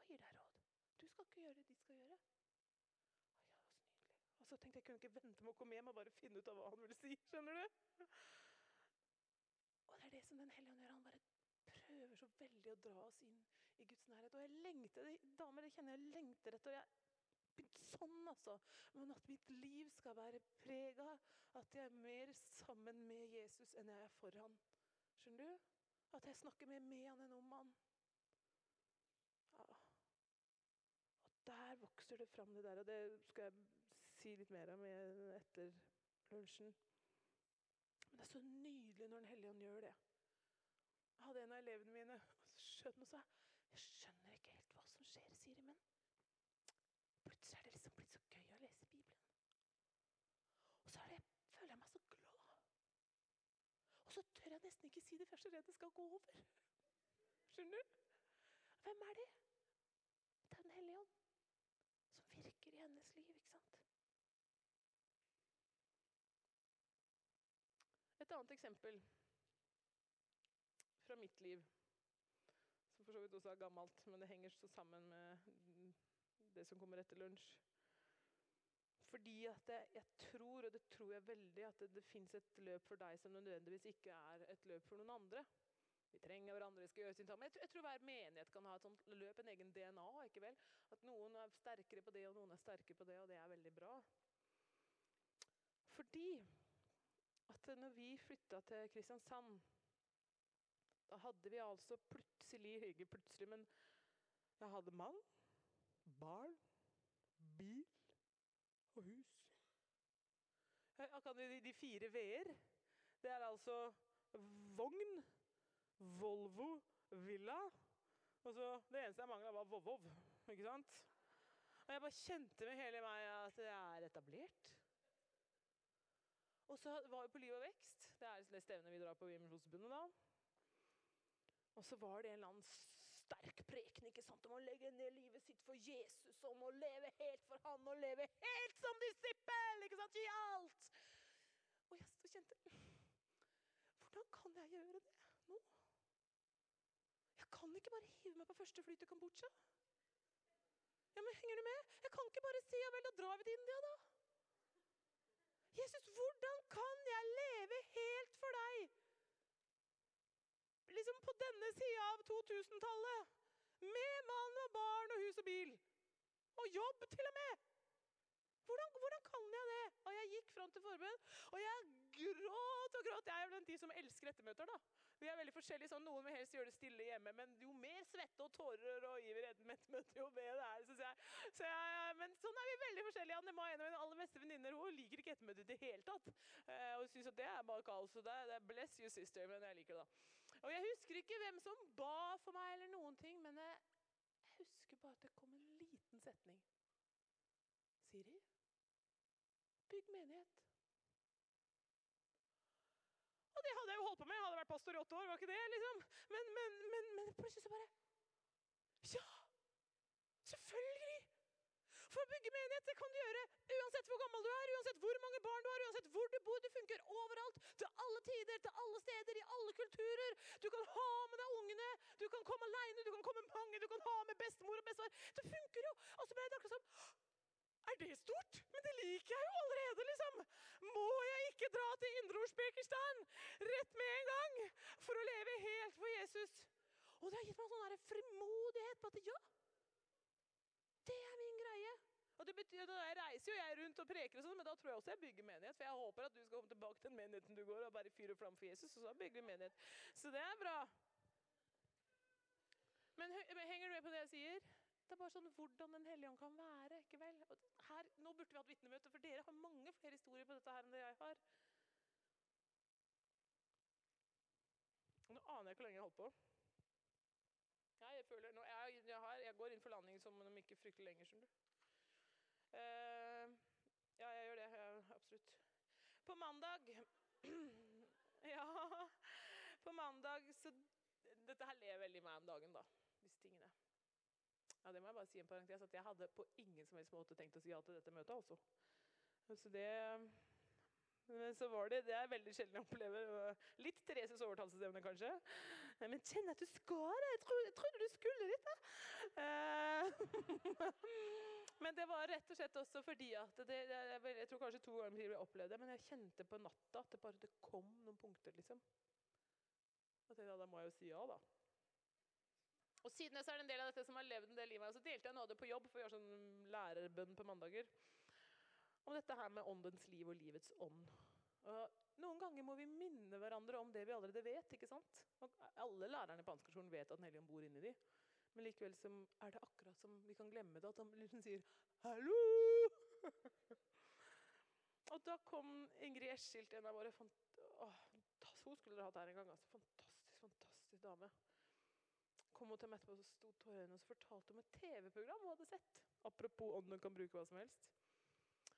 og gir deg råd. Du skal ikke gjøre det de skal gjøre. Oi, ja, det var så. Tenkte jeg kunne ikke vente med å komme hjem og bare finne ut av hva han ville si. skjønner du? Og det er det som Den hellige ånd gjør. Han bare prøver så veldig å dra oss inn i Guds nærhet. Og jeg lengter, damer, det kjenner jeg lengter etter. jeg Sånn, altså. Men at mitt liv skal være prega at jeg er mer sammen med Jesus enn jeg er for han. Skjønner du? At jeg snakker mer med han enn om han. Ja. Og der vokser det fram, det der. Og det skal jeg si litt mer om etter lunsjen. Men det er så nydelig når Den hellige ånd gjør det. Jeg hadde en av elevene mine skjønn og sa Jeg skjønner ikke helt hva som skjer, Siri, men plutselig er det liksom blitt så gøy å lese Bibelen. Og så det, føler jeg meg så glad. Og så tør jeg nesten ikke si det, for jeg er så redd det skal gå over. Skjønner du? Hvem er? Det er Den hellige ånd som virker i hennes liv, ikke sant? Et annet eksempel fra mitt liv, som for så vidt også er gammelt, men det henger så sammen med det som kommer etter lunsj. Fordi at jeg, jeg tror, og det tror jeg veldig, at det, det fins et løp for deg som nødvendigvis ikke er et løp for noen andre. Vi trenger hverandre, skal gjøre sin sammen. Jeg, jeg tror hver menighet kan ha et sånt løp, en egen DNA. ikke vel? At noen er sterkere på det, og noen er sterkere på det, og det er veldig bra. Fordi at når vi flytta til Kristiansand, da hadde vi altså plutselig, ikke plutselig, men jeg hadde mann, barn, bil og hus. Jeg jeg jo de, fire v-er. Det er altså vogn, Volvo, villa. Og så Det eneste jeg mangla, var vovvov. Ikke sant? Og jeg bare kjente med hele meg at det er etablert. Og så var vi på Liv og vekst. Det er det stevnet vi drar på i da. Og så var det en eller annen sterk preken ikke sant? om å legge ned livet sitt for Jesus, om å leve helt for han, og leve helt som disippel! ikke sant? Gi alt! Og jeg så kjente Hvordan kan jeg gjøre det nå? Jeg kan ikke bare hive meg på første fly til Kambodsja. Ja, men Henger du med? Jeg kan ikke bare si ja vel, da drar vi til India, da. Jesus, hvordan kan jeg leve helt for deg? Liksom på denne sida av 2000-tallet. Med mann og barn og hus og bil. Og jobb, til og med. Hvordan, hvordan kan jeg det? Og jeg gikk fram til forbund, og jeg gråt og gråt. Jeg er den de som elsker ettermøter, da. Vi er veldig forskjellige. sånn, Noen vil helst gjøre det stille hjemme, men jo mer svette og tårer og iver i ettermøter, jo bedre det er. Synes jeg. Så jeg. Men sånn er vi veldig forskjellige. Anne Mai, en av mine aller beste venninner, hun liker ikke ettermøter i det hele tatt. Eh, og syns at det er bare kaos. Det, det er bless you, sister, men jeg liker det, da. Og jeg husker ikke hvem som ba for meg, eller noen ting, men jeg, jeg husker bare at det kom en liten setning. Siri, bygg menighet. Og det hadde jeg jo holdt på med. Jeg hadde vært pastor i åtte år. var ikke det, liksom? Men, men, men, men plutselig så bare Ja! Selvfølgelig! For å bygge menighet det kan du gjøre uansett hvor gammel du er, uansett hvor mange barn du har, uansett hvor du bor. Det funker overalt, til alle tider, til alle steder, i alle kulturer. Du kan ha med deg ungene, du kan komme aleine, du kan komme mange, du kan ha med bestemor og bestefar. Det funker jo! Og så ble det akkurat sånn er det stort? Men det liker jeg jo allerede, liksom. Må jeg ikke dra til Indre Osbekerstan rett med en gang for å leve helt for Jesus? Og det har gitt meg sånn der frimodighet på at ja, det er min greie. Og det betyr, da Jeg reiser jo jeg rundt og preker, og sånt, men da tror jeg også jeg bygger menighet. For jeg håper at du skal komme tilbake til den menigheten du går og bare fyre flam for Jesus. og så bygger vi menighet. Så det er bra. Men henger du med på det jeg sier? Det er bare sånn hvordan Den hellige ånd kan være. ikke vel? Her, nå burde vi hatt vitnemøte, for dere har mange flere historier på dette her enn det jeg har. Nå aner jeg ikke hvor lenge jeg holdt på. Ja, jeg, føler, nå, jeg, jeg, har, jeg, går inn for landing som om ikke fryktelig lenger, skjønner du. Uh, ja, jeg gjør det. Ja, absolutt. På mandag Ja, på mandag så Dette her lever veldig meg om dagen, da. Ja, det må jeg bare si en parentes, at jeg hadde på ingen som helst måte tenkt å si ja til dette møtet, altså. Så det men så var det Det er veldig sjelden jeg opplever. Litt Thereses overtalelsesevne, kanskje. Men kjenn at du skal det! Jeg, trodde, jeg trodde du skulle da. Eh, men det var rett og slett også fordi at det, jeg, tror kanskje to ganger jeg opplevde det, men jeg kjente på natta at det bare det kom noen punkter, liksom. Og da må jeg jo si ja, da. Og siden så er det en del av dette som har levd en del i meg. Så delte jeg noe av det på jobb, for å gjøre sånn lærerbønn på mandager. Om dette her med åndens liv og livets ånd. Og noen ganger må vi minne hverandre om det vi allerede vet. ikke sant? Og alle lærerne på Ansgarskolen vet at Den hellige bor inni de. Men likevel er det akkurat som vi kan glemme det, at han liksom sier 'hallo'. og da kom Ingrid Eskilt, en av våre fant Åh, Hun skulle dere hatt her en gang. altså. Fantastisk, fantastisk dame kom hun til etterpå og sto tårene og fortalte om et TV-program hun hadde sett. Apropos ånden kan bruke hva som helst.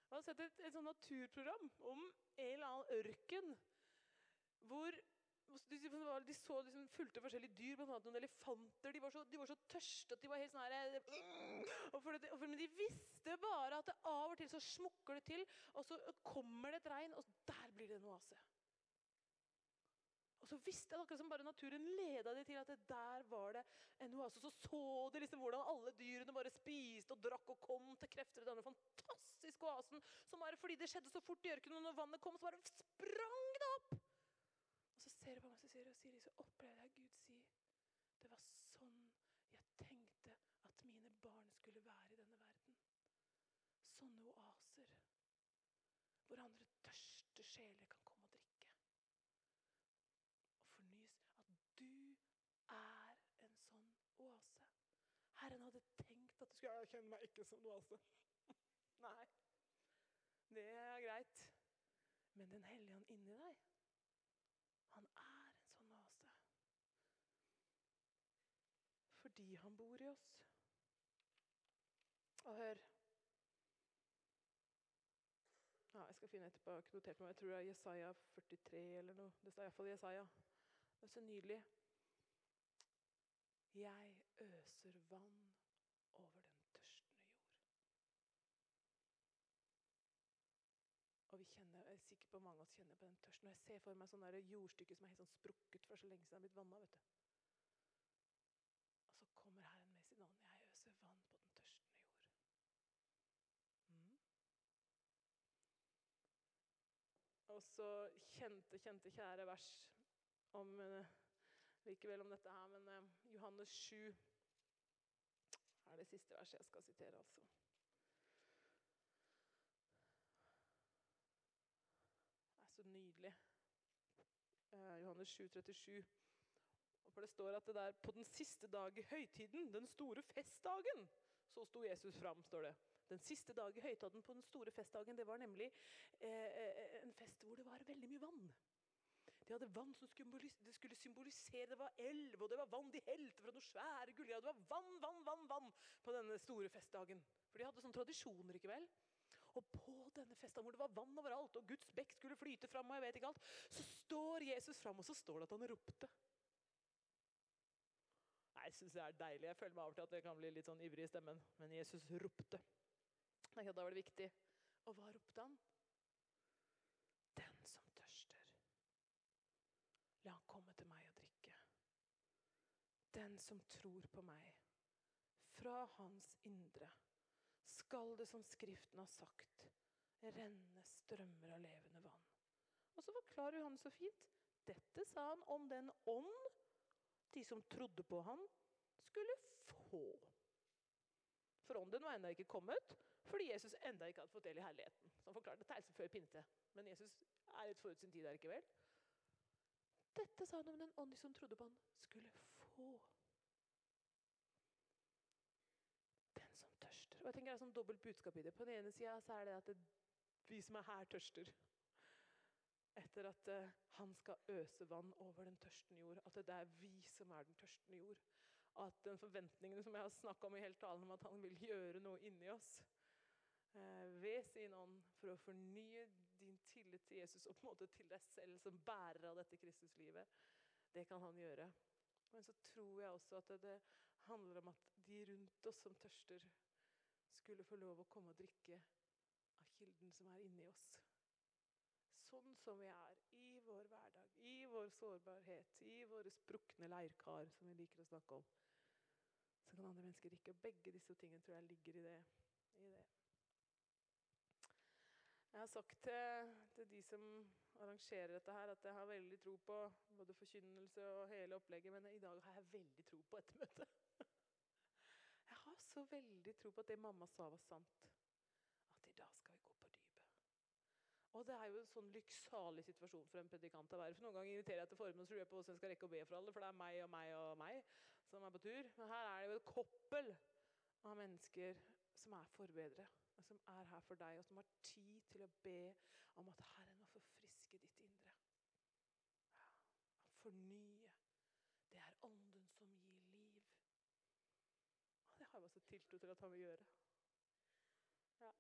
Hun hadde sett et, et sånt naturprogram om en eller annen ørken hvor de, så de fulgte forskjellige dyr, bl.a. noen elefanter. De var, så, de var, så, tørste at de var helt sånn her og for det, Men de visste bare at det av og til så smukker det til, og så kommer det et regn, og der blir det en oase. Og så visste jeg akkurat som bare naturen leda de til at det der var det en oase. Så så de liksom hvordan alle dyrene bare spiste og drakk og kom til krefter i denne fantastiske oasen. Som bare fordi det skjedde så fort i ørkenen, og når vannet kom, så bare sprang det opp. Og så ser de på meg og sier, og Siri, så opplever jeg Gud si det var sånn jeg tenkte at mine barn skulle være i denne verden. Sånne oaser hvor andre tørste sjeler kan Herren hadde tenkt at du skulle Jeg kjenner meg ikke som noe altså. Nei. Det er greit. Men Den hellige ånd inni deg, han er en sånn oase. Fordi han bor i oss. Og hør ja, Jeg skal finne etterpå. Jeg meg. Jeg tror det er Jesaja 43 eller noe. Det står iallfall Jesaja. Det er så nydelig. Jeg øser vann over den tørstende jord. Og vi kjenner, Jeg er sikker på mange oss kjenner på den tørsten. Og jeg ser for meg sånn der jordstykke som er helt sånn sprukket for så lenge siden det er blitt vanna. vet du. Og så kommer Herren med sin ånd. Jeg øser vann på den tørstende jord. Mm. Og så kjente, kjente, kjære vers om eh, likevel om dette her, men eh, Johannes 7 er det siste verset jeg skal sitere, altså. Det er så nydelig. Eh, Johannes 7, 37. For det står at det der på den siste dag i høytiden, den store festdagen, så sto Jesus fram, står det. Den siste dag i høytiden på den store festdagen, det var nemlig eh, en fest hvor det var veldig mye vann. De hadde vann som skulle symbolisere Det var elv, og det var vann de helte fra noen svære gullgreier. Det var vann, vann, vann vann på denne store festdagen. For de hadde sånne tradisjoner. ikke vel? Og på denne festen hvor det var vann overalt, og Guds bekk skulle flyte fram, og jeg vet ikke alt, så står Jesus fram, og så står det at han ropte. Nei, Jeg syns det er deilig. Jeg føler meg av og til at jeg kan bli litt sånn ivrig i stemmen. Men Jesus ropte. Da var det viktig. Og hva ropte han? Den som tørster. La han komme til meg og drikke. Den som tror på meg, fra hans indre skal det, som Skriften har sagt, renne strømmer av levende vann. Og så forklarer Johannes så fint. Dette sa han om den ånd de som trodde på han, skulle få. For ånden var ennå ikke kommet, fordi Jesus enda ikke hadde fått del i herligheten. Så han forklarte dette er før pinte, men Jesus er litt forut sin tid er ikke vel. Dette sa han om den ånd de som trodde på han, skulle få. Den som tørster. Og jeg tenker Det er sånn dobbelt budskap i det. På den ene sida er det at det, vi som er her, tørster. Etter at uh, han skal øse vann over den tørstende jord. At det er vi som er den tørstende jord. At den forventningen som jeg har snakka om i hele talen, om at han vil gjøre noe inni oss uh, ved sin ånd for å fornye din tillit til Jesus og på en måte til deg selv som bærer av dette Kristuslivet, det kan han gjøre. Men så tror jeg også at det handler om at de rundt oss som tørster, skulle få lov å komme og drikke av kilden som er inni oss. Sånn som vi er i vår hverdag, i vår sårbarhet, i våre sprukne leirkar, som vi liker å snakke om. Så kan andre mennesker drikke. Og begge disse tingene tror jeg ligger i det. I det. Jeg har sagt til, til, de som arrangerer dette her, at jeg har veldig tro på både forkynnelse og hele opplegget, men i dag har jeg veldig tro på et. Så veldig tro på at det mamma sa, var sant. At i dag skal vi gå på dypet. Og det er jo en sånn lykksalig situasjon for en predikant å være. For Noen ganger inviterer jeg til formen, så lurer jeg på hvordan jeg skal rekke å be for alle, for det er meg og meg og meg som er på tur. Men her er det jo et koppel av mennesker som er forbedre. som er her for deg, og som har tid til å be om at Herren må forfriske ditt indre. Ja, fornye. Det er ånden som gir liv. Tiltro til at han vil gjøre. Ja.